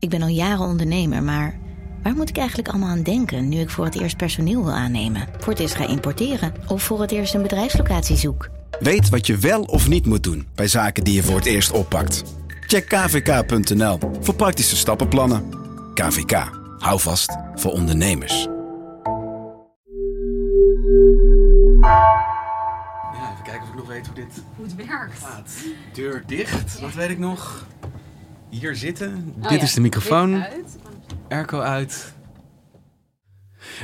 Ik ben al jaren ondernemer, maar waar moet ik eigenlijk allemaal aan denken nu ik voor het eerst personeel wil aannemen, voor het eerst ga importeren of voor het eerst een bedrijfslocatie zoek? Weet wat je wel of niet moet doen bij zaken die je voor het eerst oppakt. Check kvk.nl voor praktische stappenplannen. KVK, hou vast voor ondernemers. Ja, even kijken of ik nog weet hoe dit Hoe het werkt. gaat. Deur dicht, dat weet ik nog. Hier zitten. Oh dit ja, is de microfoon. uit. Airco uit.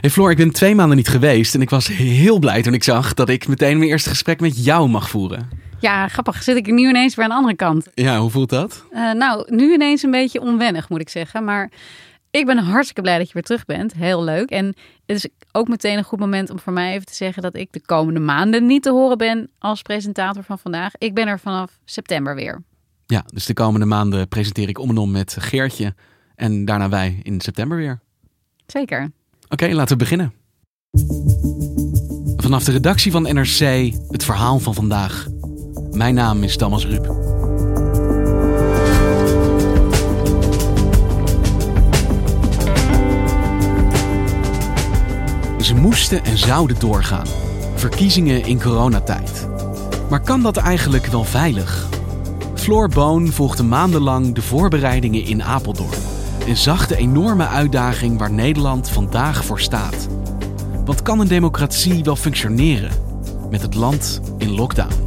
Hey Floor, ik ben twee maanden niet geweest en ik was heel blij toen ik zag dat ik meteen mijn eerste gesprek met jou mag voeren. Ja, grappig. Zit ik nu ineens weer aan de andere kant. Ja, hoe voelt dat? Eh, nou, nu ineens een beetje onwennig, moet ik zeggen. Maar ik ben hartstikke blij dat je weer terug bent. Heel leuk. En het is ook meteen een goed moment om voor mij even te zeggen dat ik de komende maanden niet te horen ben als presentator van vandaag. Ik ben er vanaf september weer. Ja, dus de komende maanden presenteer ik om en om met Geertje en daarna wij in september weer. Zeker. Oké, laten we beginnen. Vanaf de redactie van NRC het verhaal van vandaag. Mijn naam is Thomas Ruip. Ze moesten en zouden doorgaan. Verkiezingen in coronatijd. Maar kan dat eigenlijk wel veilig? Floor Boon volgde maandenlang de voorbereidingen in Apeldoorn en zag de enorme uitdaging waar Nederland vandaag voor staat. Want kan een democratie wel functioneren met het land in lockdown?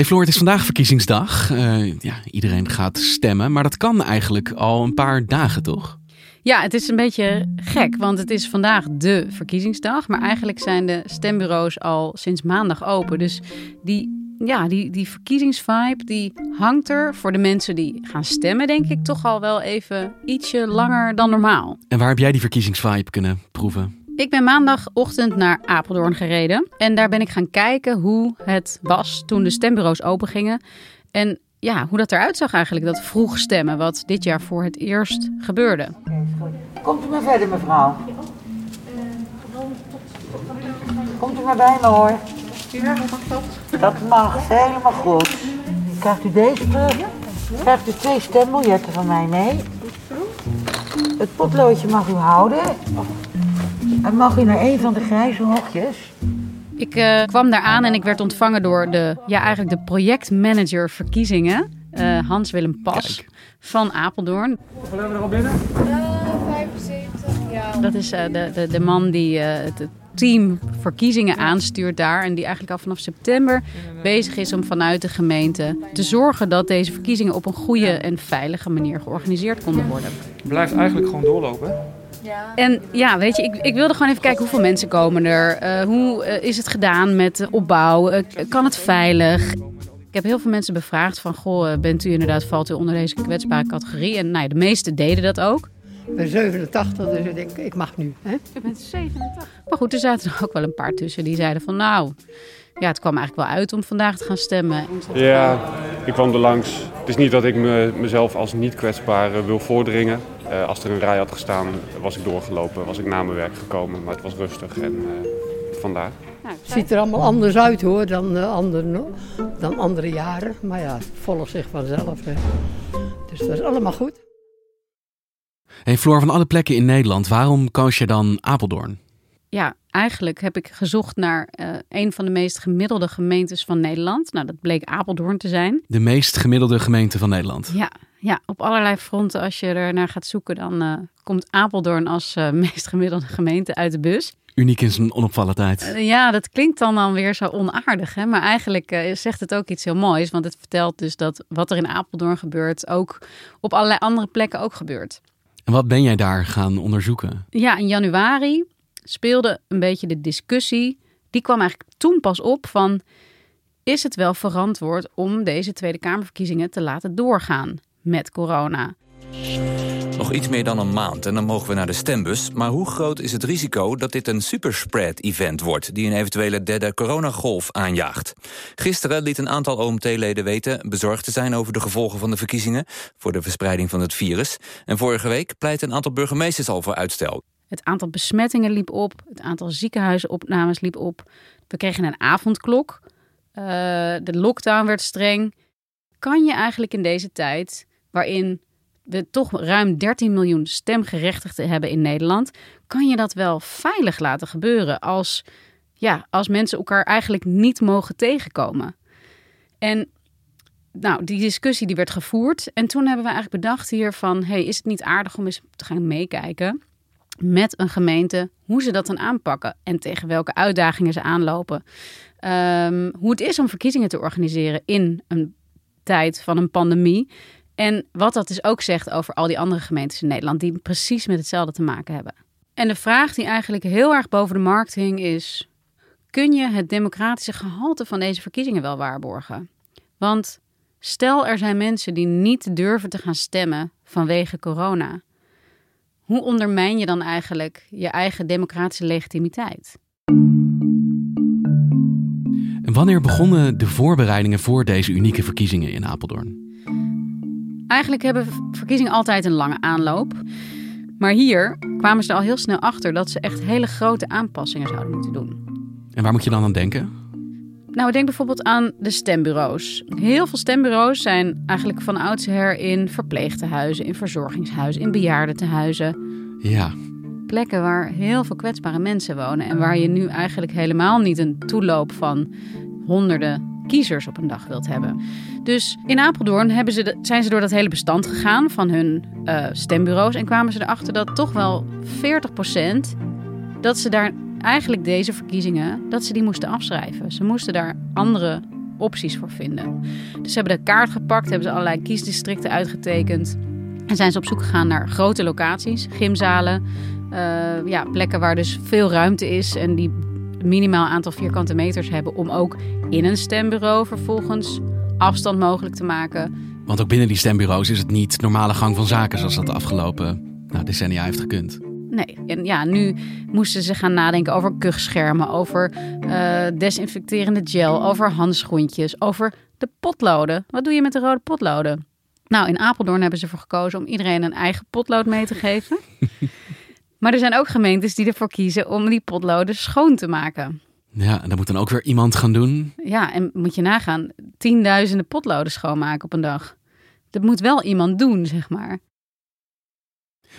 Hey Floor, het is vandaag verkiezingsdag. Eh, ja, iedereen gaat stemmen, maar dat kan eigenlijk al een paar dagen, toch? Ja, het is een beetje gek, want het is vandaag de verkiezingsdag. Maar eigenlijk zijn de stembureaus al sinds maandag open. Dus die, ja, die, die verkiezingsvibe die hangt er voor de mensen die gaan stemmen, denk ik, toch al wel even ietsje langer dan normaal. En waar heb jij die verkiezingsvibe kunnen proeven? Ik ben maandagochtend naar Apeldoorn gereden. En daar ben ik gaan kijken hoe het was toen de stembureaus open gingen. En ja, hoe dat eruit zag eigenlijk, dat vroeg stemmen, wat dit jaar voor het eerst gebeurde. Komt u maar verder, mevrouw. Komt u maar bij me, hoor. Dat? Mag, helemaal goed. Krijgt u deze? Krijgt u twee stembiljetten van mij mee? Het potloodje mag u houden. En mag u naar een van de grijze hokjes? Ik eh, kwam daar aan en ik werd ontvangen door de, ja, eigenlijk de projectmanager verkiezingen, eh, Hans-Willem Pas Kijk. van Apeldoorn. Hoeveel hebben we er al binnen? 75, ja. Dat is eh, de, de, de man die eh, het team verkiezingen aanstuurt daar. En die eigenlijk al vanaf september bezig is om vanuit de gemeente te zorgen dat deze verkiezingen op een goede en veilige manier georganiseerd konden worden. Blijft eigenlijk gewoon doorlopen. Ja. En ja, weet je, ik, ik wilde gewoon even kijken hoeveel mensen komen er. Eh, hoe eh, is het gedaan met de opbouw? Eh, kan het veilig? Ik heb heel veel mensen bevraagd van, goh, bent u inderdaad, valt u onder deze kwetsbare categorie? En nou ja, de meesten deden dat ook. Ik ben 87, dus ik denk, ik mag nu. Hè? Je bent 87. Maar goed, er zaten er ook wel een paar tussen die zeiden van, nou, ja, het kwam eigenlijk wel uit om vandaag te gaan stemmen. Ja, ik kwam er langs. Het is niet dat ik me, mezelf als niet kwetsbaar eh, wil voordringen. Eh, als er een rij had gestaan, was ik doorgelopen, was ik na mijn werk gekomen. Maar het was rustig en eh, vandaar. Nou, Het ziet er allemaal anders uit hoor dan, eh, andere, dan andere jaren. Maar ja, het volgt zich vanzelf. Hè. Dus dat is allemaal goed. Hey Floor, van alle plekken in Nederland, waarom koos je dan Apeldoorn? Ja, eigenlijk heb ik gezocht naar eh, een van de meest gemiddelde gemeentes van Nederland. Nou, dat bleek Apeldoorn te zijn. De meest gemiddelde gemeente van Nederland. Ja, ja op allerlei fronten. Als je er naar gaat zoeken, dan eh, komt Apeldoorn als eh, meest gemiddelde gemeente uit de bus. Uniek in zijn onopvallendheid. Ja, dat klinkt dan dan weer zo onaardig. Hè? Maar eigenlijk zegt het ook iets heel moois. Want het vertelt dus dat wat er in Apeldoorn gebeurt, ook op allerlei andere plekken ook gebeurt. En wat ben jij daar gaan onderzoeken? Ja, in januari speelde een beetje de discussie. Die kwam eigenlijk toen pas op van... is het wel verantwoord om deze Tweede Kamerverkiezingen te laten doorgaan met corona? Nog iets meer dan een maand en dan mogen we naar de stembus. Maar hoe groot is het risico dat dit een superspread-event wordt... die een eventuele derde coronagolf aanjaagt? Gisteren liet een aantal OMT-leden weten... bezorgd te zijn over de gevolgen van de verkiezingen... voor de verspreiding van het virus. En vorige week pleit een aantal burgemeesters al voor uitstel. Het aantal besmettingen liep op, het aantal ziekenhuisopnames liep op. We kregen een avondklok. Uh, de lockdown werd streng. Kan je eigenlijk in deze tijd, waarin we toch ruim 13 miljoen stemgerechtigden hebben in Nederland, kan je dat wel veilig laten gebeuren als, ja, als mensen elkaar eigenlijk niet mogen tegenkomen? En nou, die discussie die werd gevoerd. En toen hebben we eigenlijk bedacht hier van... hey, is het niet aardig om eens te gaan meekijken met een gemeente... hoe ze dat dan aanpakken en tegen welke uitdagingen ze aanlopen. Ehm, hoe het is om verkiezingen te organiseren in een tijd van een pandemie... En wat dat dus ook zegt over al die andere gemeentes in Nederland, die precies met hetzelfde te maken hebben. En de vraag die eigenlijk heel erg boven de markt hing is: kun je het democratische gehalte van deze verkiezingen wel waarborgen? Want stel er zijn mensen die niet durven te gaan stemmen vanwege corona. Hoe ondermijn je dan eigenlijk je eigen democratische legitimiteit? En wanneer begonnen de voorbereidingen voor deze unieke verkiezingen in Apeldoorn? Eigenlijk hebben verkiezingen altijd een lange aanloop. Maar hier kwamen ze al heel snel achter dat ze echt hele grote aanpassingen zouden moeten doen. En waar moet je dan aan denken? Nou, denk bijvoorbeeld aan de stembureaus. Heel veel stembureaus zijn eigenlijk van oudsher in verpleegtehuizen, in verzorgingshuizen, in bejaardentehuizen. Ja. Plekken waar heel veel kwetsbare mensen wonen en waar je nu eigenlijk helemaal niet een toeloop van honderden kiezers op een dag wilt hebben. Dus in Apeldoorn hebben ze zijn ze door dat hele bestand gegaan van hun uh, stembureaus en kwamen ze erachter dat toch wel 40% dat ze daar eigenlijk deze verkiezingen dat ze die moesten afschrijven. Ze moesten daar andere opties voor vinden. Dus ze hebben de kaart gepakt, hebben ze allerlei kiesdistricten uitgetekend. En zijn ze op zoek gegaan naar grote locaties, gymzalen, uh, ja, plekken waar dus veel ruimte is en die minimaal aantal vierkante meters hebben om ook in een stembureau vervolgens afstand mogelijk te maken. Want ook binnen die stembureaus is het niet normale gang van zaken zoals dat de afgelopen nou, decennia heeft gekund. Nee, en ja, nu moesten ze gaan nadenken over kuchschermen, over uh, desinfecterende gel, over handschoentjes, over de potloden. Wat doe je met de rode potloden? Nou, in Apeldoorn hebben ze ervoor gekozen om iedereen een eigen potlood mee te geven. maar er zijn ook gemeentes die ervoor kiezen om die potloden schoon te maken. Ja, en dat moet dan ook weer iemand gaan doen. Ja, en moet je nagaan, tienduizenden potloden schoonmaken op een dag. Dat moet wel iemand doen, zeg maar.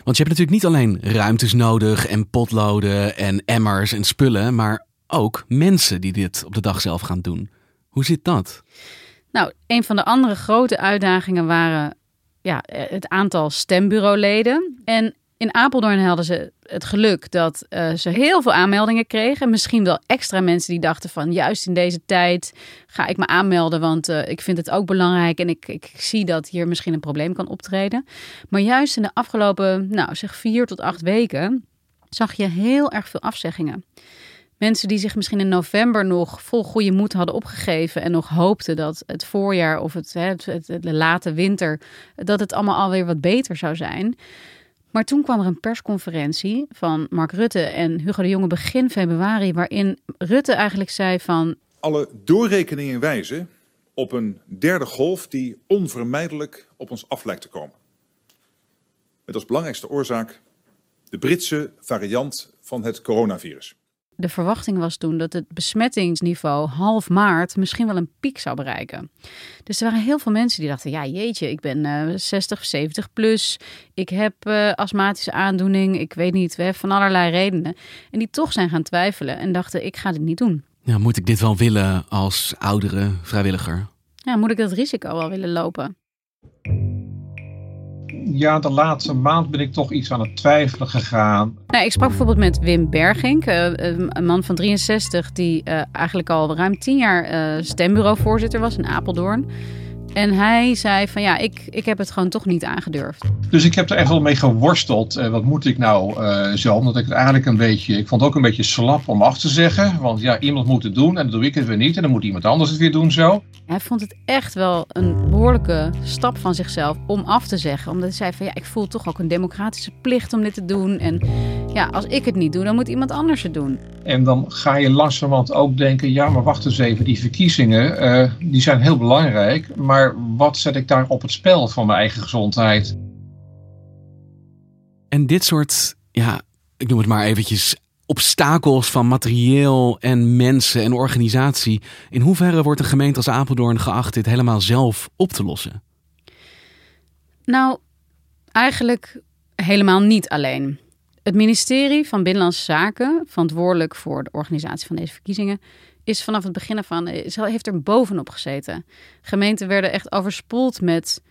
Want je hebt natuurlijk niet alleen ruimtes nodig en potloden en emmers en spullen, maar ook mensen die dit op de dag zelf gaan doen. Hoe zit dat? Nou, een van de andere grote uitdagingen waren ja, het aantal stembureauleden. En in Apeldoorn hadden ze het geluk dat uh, ze heel veel aanmeldingen kregen. Misschien wel extra mensen die dachten van juist in deze tijd ga ik me aanmelden, want uh, ik vind het ook belangrijk en ik, ik zie dat hier misschien een probleem kan optreden. Maar juist in de afgelopen, nou zeg vier tot acht weken, zag je heel erg veel afzeggingen. Mensen die zich misschien in november nog vol goede moed hadden opgegeven en nog hoopten dat het voorjaar of het, het, het, de late winter, dat het allemaal alweer wat beter zou zijn. Maar toen kwam er een persconferentie van Mark Rutte en Hugo de Jonge begin februari, waarin Rutte eigenlijk zei van. Alle doorrekeningen wijzen op een derde golf die onvermijdelijk op ons af lijkt te komen. Met als belangrijkste oorzaak de Britse variant van het coronavirus. De verwachting was toen dat het besmettingsniveau half maart misschien wel een piek zou bereiken. Dus er waren heel veel mensen die dachten: ja, jeetje, ik ben uh, 60, 70 plus. Ik heb uh, astmatische aandoening. Ik weet niet, we hebben van allerlei redenen. En die toch zijn gaan twijfelen en dachten: ik ga dit niet doen. Ja, moet ik dit wel willen als oudere vrijwilliger? Ja, moet ik dat risico wel willen lopen? Ja, de laatste maand ben ik toch iets aan het twijfelen gegaan. Nou, ik sprak bijvoorbeeld met Wim Bergink, uh, een man van 63, die uh, eigenlijk al ruim tien jaar stembureauvoorzitter was in Apeldoorn. En hij zei van ja, ik, ik heb het gewoon toch niet aangedurfd. Dus ik heb er echt wel mee geworsteld. Uh, wat moet ik nou uh, zo? Omdat ik het eigenlijk een beetje, ik vond het ook een beetje slap om af te zeggen. Want ja, iemand moet het doen en dan doe ik het weer niet. En dan moet iemand anders het weer doen zo. Hij vond het echt wel een behoorlijke stap van zichzelf om af te zeggen. Omdat hij zei van ja, ik voel toch ook een democratische plicht om dit te doen. En ja, als ik het niet doe, dan moet iemand anders het doen. En dan ga je langzamerhand ook denken, ja maar wacht eens even, die verkiezingen, uh, die zijn heel belangrijk. Maar wat zet ik daar op het spel van mijn eigen gezondheid? En dit soort, ja, ik noem het maar eventjes, obstakels van materieel en mensen en organisatie. In hoeverre wordt een gemeente als Apeldoorn geacht dit helemaal zelf op te lossen? Nou, eigenlijk helemaal niet alleen. Het ministerie van Binnenlandse Zaken, verantwoordelijk voor de organisatie van deze verkiezingen, is vanaf het begin ervan, heeft er bovenop gezeten. Gemeenten werden echt overspoeld met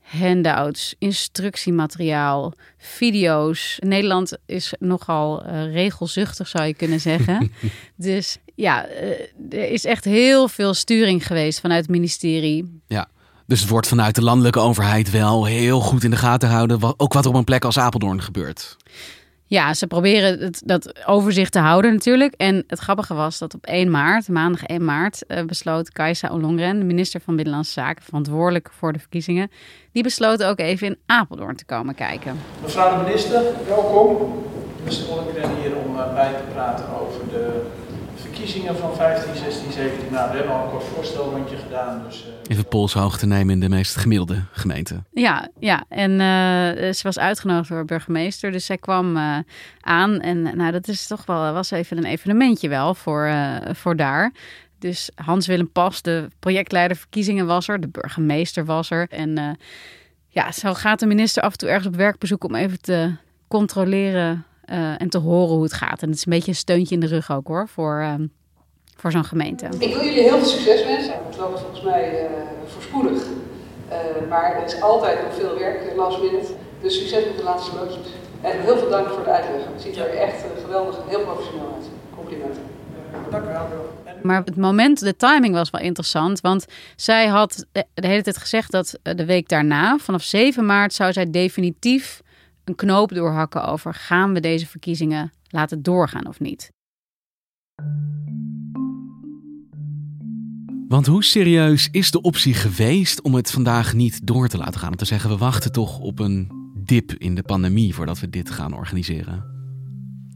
handouts, instructiemateriaal, video's. Nederland is nogal uh, regelzuchtig, zou je kunnen zeggen. dus ja, uh, er is echt heel veel sturing geweest vanuit het ministerie. Ja. Dus het wordt vanuit de landelijke overheid wel heel goed in de gaten houden, ook wat er op een plek als Apeldoorn gebeurt. Ja, ze proberen het, dat overzicht te houden natuurlijk. En het grappige was dat op 1 maart, maandag 1 maart, uh, besloot Kajsa Ollongren, de minister van Binnenlandse Zaken, verantwoordelijk voor de verkiezingen, die besloot ook even in Apeldoorn te komen kijken. Mevrouw de minister, welkom. Minister Ollongren hier om uh, bij te praten over verkiezingen van 15, 16, 17. Nou, we hebben al een kort voorstelrondje gedaan. Dus, uh... Even polshoogte nemen in de meest gemiddelde gemeente. Ja, ja. en uh, ze was uitgenodigd door burgemeester. Dus zij kwam uh, aan. En nou, dat is toch wel, was even een evenementje wel voor, voor daar. Dus Hans-Willem Pas, de projectleider verkiezingen was er. De burgemeester was er. En ja, zo gaat de minister af en toe ergens op werkbezoek om even te controleren uh, en te horen hoe het gaat. En het is een beetje een steuntje in de rug ook hoor, voor, uh, voor zo'n gemeente. Ik wil jullie heel veel succes wensen. Het loopt volgens mij uh, voorspoedig. maar er is altijd nog veel werk last minute. Dus succes met de laatste loodjes. En heel veel dank voor de uitleg. Het ziet er echt geweldig, heel professioneel uit. Complimenten. Dank u wel. Maar het moment, de timing was wel interessant. Want zij had de hele tijd gezegd dat de week daarna, vanaf 7 maart, zou zij definitief een knoop doorhakken over gaan we deze verkiezingen laten doorgaan of niet. Want hoe serieus is de optie geweest om het vandaag niet door te laten gaan? Om te zeggen, we wachten toch op een dip in de pandemie voordat we dit gaan organiseren?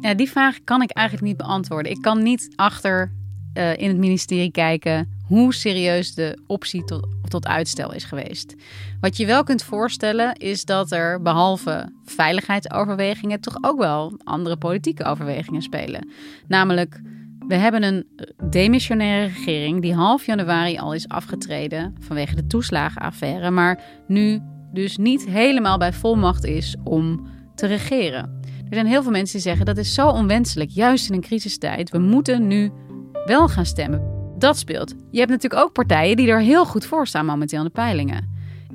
Ja, die vraag kan ik eigenlijk niet beantwoorden. Ik kan niet achter uh, in het ministerie kijken hoe serieus de optie tot, tot uitstel is geweest. Wat je wel kunt voorstellen is dat er behalve veiligheidsoverwegingen toch ook wel andere politieke overwegingen spelen. Namelijk, we hebben een demissionaire regering die half januari al is afgetreden vanwege de toeslagenaffaire, maar nu dus niet helemaal bij volmacht is om te regeren. Er zijn heel veel mensen die zeggen dat is zo onwenselijk, juist in een crisistijd. We moeten nu wel gaan stemmen. Dat speelt. Je hebt natuurlijk ook partijen die er heel goed voor staan momenteel in de peilingen.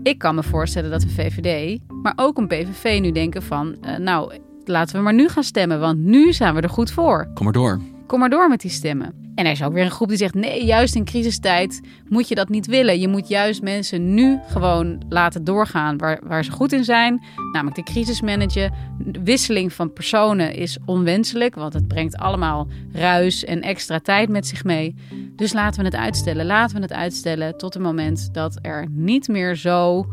Ik kan me voorstellen dat de VVD, maar ook een PVV nu denken van... Uh, nou, laten we maar nu gaan stemmen, want nu zijn we er goed voor. Kom maar door. Kom maar door met die stemmen. En er is ook weer een groep die zegt: nee, juist in crisistijd moet je dat niet willen. Je moet juist mensen nu gewoon laten doorgaan waar, waar ze goed in zijn. Namelijk de crisismanager. De wisseling van personen is onwenselijk, want het brengt allemaal ruis en extra tijd met zich mee. Dus laten we het uitstellen. Laten we het uitstellen tot het moment dat er niet meer zo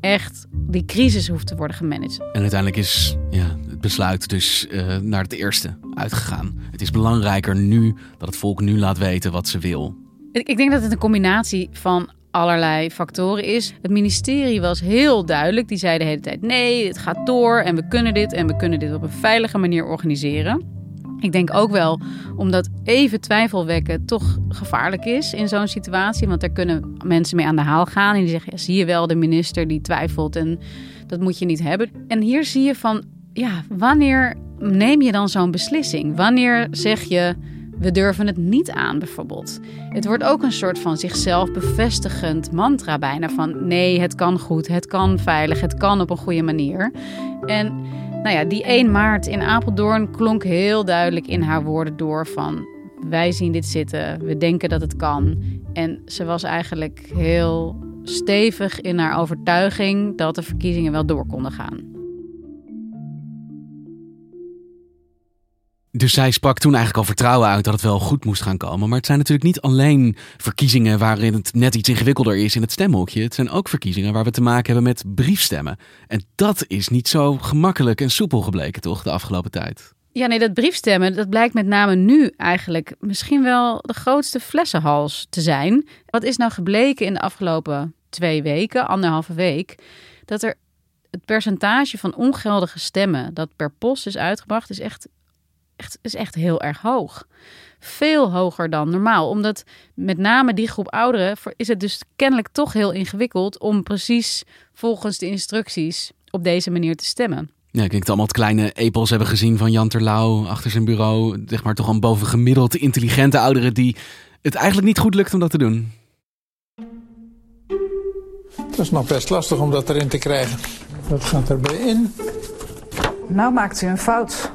echt die crisis hoeft te worden gemanaged. En uiteindelijk is ja, besluit dus uh, naar het eerste uitgegaan. Het is belangrijker nu dat het volk nu laat weten wat ze wil. Ik, ik denk dat het een combinatie van allerlei factoren is. Het ministerie was heel duidelijk. Die zei de hele tijd: nee, het gaat door en we kunnen dit en we kunnen dit op een veilige manier organiseren. Ik denk ook wel omdat even twijfel wekken toch gevaarlijk is in zo'n situatie. Want daar kunnen mensen mee aan de haal gaan. En die zeggen, ja, zie je wel, de minister die twijfelt en dat moet je niet hebben. En hier zie je van, ja, wanneer neem je dan zo'n beslissing? Wanneer zeg je, we durven het niet aan bijvoorbeeld? Het wordt ook een soort van zichzelf bevestigend mantra bijna van, nee, het kan goed, het kan veilig, het kan op een goede manier. En nou ja, die 1 maart in Apeldoorn klonk heel duidelijk in haar woorden door van wij zien dit zitten, we denken dat het kan. En ze was eigenlijk heel stevig in haar overtuiging dat de verkiezingen wel door konden gaan. Dus zij sprak toen eigenlijk al vertrouwen uit dat het wel goed moest gaan komen. Maar het zijn natuurlijk niet alleen verkiezingen waarin het net iets ingewikkelder is in het stemhokje. Het zijn ook verkiezingen waar we te maken hebben met briefstemmen. En dat is niet zo gemakkelijk en soepel gebleken, toch, de afgelopen tijd? Ja, nee, dat briefstemmen, dat blijkt met name nu eigenlijk misschien wel de grootste flessenhals te zijn. Wat is nou gebleken in de afgelopen twee weken, anderhalve week? Dat er het percentage van ongeldige stemmen dat per post is uitgebracht, is echt echt, is echt heel erg hoog. Veel hoger dan normaal. Omdat met name die groep ouderen is het dus kennelijk toch heel ingewikkeld om precies volgens de instructies op deze manier te stemmen. Ja, ik denk dat allemaal het kleine epels hebben gezien van Jan Terlouw achter zijn bureau. Zeg maar toch een bovengemiddeld intelligente ouderen die het eigenlijk niet goed lukt om dat te doen. Het is nog best lastig om dat erin te krijgen. Dat gaat erbij in. Nou maakt u een fout.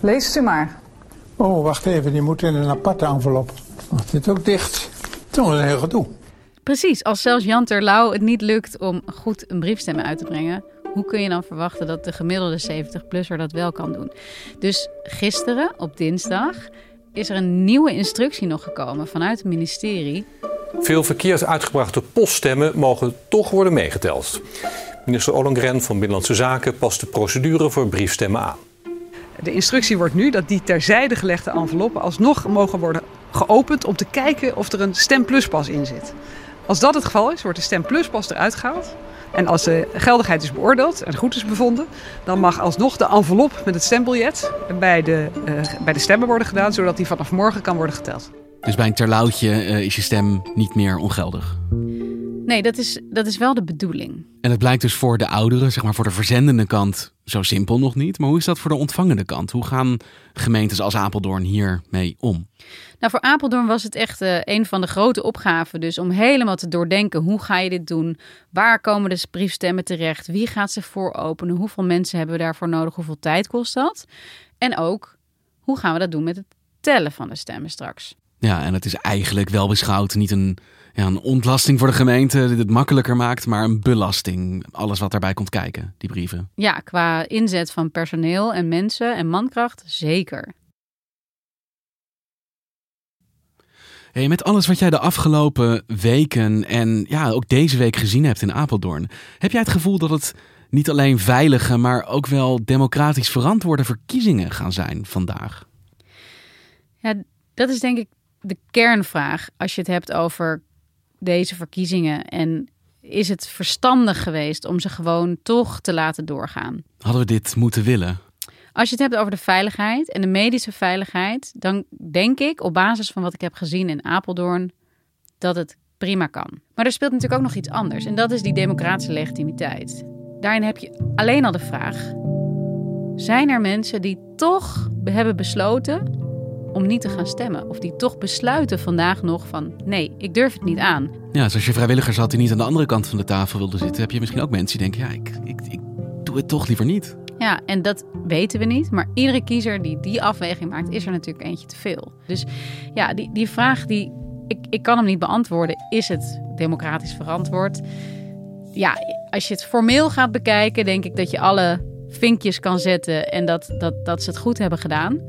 Leest u maar. Oh, wacht even, die moet in een aparte envelop. Wacht, dit ook dicht. Toen is een heel gedoe. Precies, als zelfs Jan Terlouw het niet lukt om goed een briefstemmen uit te brengen, hoe kun je dan verwachten dat de gemiddelde 70-plusser dat wel kan doen? Dus gisteren, op dinsdag, is er een nieuwe instructie nog gekomen vanuit het ministerie. Veel verkeerd uitgebrachte poststemmen mogen toch worden meegeteld. Minister Ollongren van Binnenlandse Zaken past de procedure voor briefstemmen aan. De instructie wordt nu dat die terzijde gelegde enveloppen alsnog mogen worden geopend om te kijken of er een stempluspas in zit. Als dat het geval is, wordt de stempluspas eruit gehaald. En als de geldigheid is beoordeeld en goed is bevonden, dan mag alsnog de envelop met het stembiljet bij de, uh, bij de stemmen worden gedaan, zodat die vanaf morgen kan worden geteld. Dus bij een terlouwtje uh, is je stem niet meer ongeldig? Nee, dat is, dat is wel de bedoeling. En het blijkt dus voor de ouderen, zeg maar voor de verzendende kant, zo simpel nog niet. Maar hoe is dat voor de ontvangende kant? Hoe gaan gemeentes als Apeldoorn hiermee om? Nou, voor Apeldoorn was het echt uh, een van de grote opgaven. Dus om helemaal te doordenken, hoe ga je dit doen? Waar komen de briefstemmen terecht? Wie gaat ze vooropenen? Hoeveel mensen hebben we daarvoor nodig? Hoeveel tijd kost dat? En ook, hoe gaan we dat doen met het tellen van de stemmen straks? Ja, en het is eigenlijk wel beschouwd niet een ja, een ontlasting voor de gemeente die het makkelijker maakt, maar een belasting. Alles wat daarbij komt kijken, die brieven. Ja, qua inzet van personeel en mensen en mankracht, zeker. Hey, met alles wat jij de afgelopen weken en ja, ook deze week gezien hebt in Apeldoorn, heb jij het gevoel dat het niet alleen veilige, maar ook wel democratisch verantwoorde verkiezingen gaan zijn vandaag? Ja, dat is denk ik de kernvraag als je het hebt over deze verkiezingen? En is het verstandig geweest om ze gewoon toch te laten doorgaan? Hadden we dit moeten willen? Als je het hebt over de veiligheid en de medische veiligheid, dan denk ik op basis van wat ik heb gezien in Apeldoorn dat het prima kan. Maar er speelt natuurlijk ook nog iets anders en dat is die democratische legitimiteit. Daarin heb je alleen al de vraag: zijn er mensen die toch hebben besloten om niet te gaan stemmen. Of die toch besluiten vandaag nog van nee, ik durf het niet aan. Ja, dus als je vrijwilligers had die niet aan de andere kant van de tafel wilden zitten, heb je misschien ook mensen die denken, ja, ik, ik, ik doe het toch liever niet. Ja, en dat weten we niet. Maar iedere kiezer die die afweging maakt, is er natuurlijk eentje te veel. Dus ja, die, die vraag, die, ik, ik kan hem niet beantwoorden. Is het democratisch verantwoord? Ja, als je het formeel gaat bekijken, denk ik dat je alle vinkjes kan zetten en dat, dat, dat ze het goed hebben gedaan.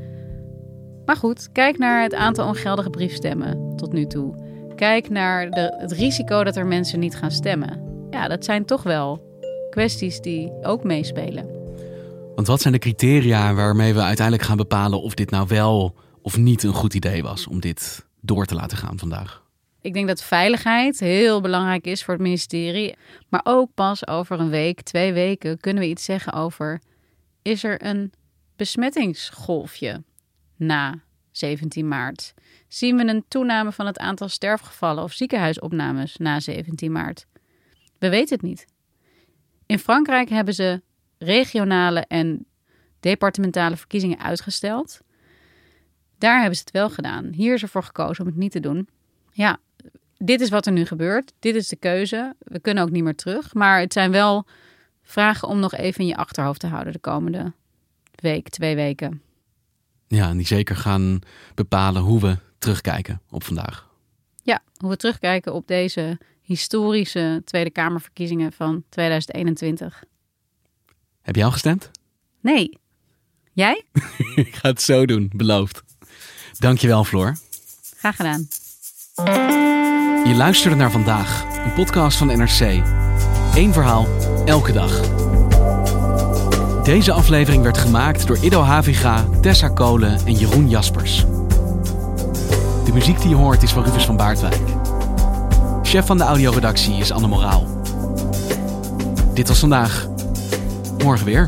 Maar goed, kijk naar het aantal ongeldige briefstemmen tot nu toe. Kijk naar de, het risico dat er mensen niet gaan stemmen. Ja, dat zijn toch wel kwesties die ook meespelen. Want wat zijn de criteria waarmee we uiteindelijk gaan bepalen of dit nou wel of niet een goed idee was om dit door te laten gaan vandaag? Ik denk dat veiligheid heel belangrijk is voor het ministerie. Maar ook pas over een week, twee weken kunnen we iets zeggen over: is er een besmettingsgolfje? Na 17 maart? Zien we een toename van het aantal sterfgevallen of ziekenhuisopnames na 17 maart? We weten het niet. In Frankrijk hebben ze regionale en departementale verkiezingen uitgesteld. Daar hebben ze het wel gedaan. Hier is ervoor gekozen om het niet te doen. Ja, dit is wat er nu gebeurt. Dit is de keuze. We kunnen ook niet meer terug. Maar het zijn wel vragen om nog even in je achterhoofd te houden de komende week, twee weken. Ja, en die zeker gaan bepalen hoe we terugkijken op vandaag. Ja, hoe we terugkijken op deze historische Tweede Kamerverkiezingen van 2021. Heb jij al gestemd? Nee. Jij? Ik ga het zo doen, beloofd. Dankjewel, Floor. Graag gedaan. Je luisterde naar vandaag, een podcast van NRC. Eén verhaal, elke dag. Deze aflevering werd gemaakt door Ido Haviga, Tessa Kolen en Jeroen Jaspers. De muziek die je hoort is van Rufus van Baardwijk. Chef van de audioredactie is Anne Moraal. Dit was vandaag. Morgen weer.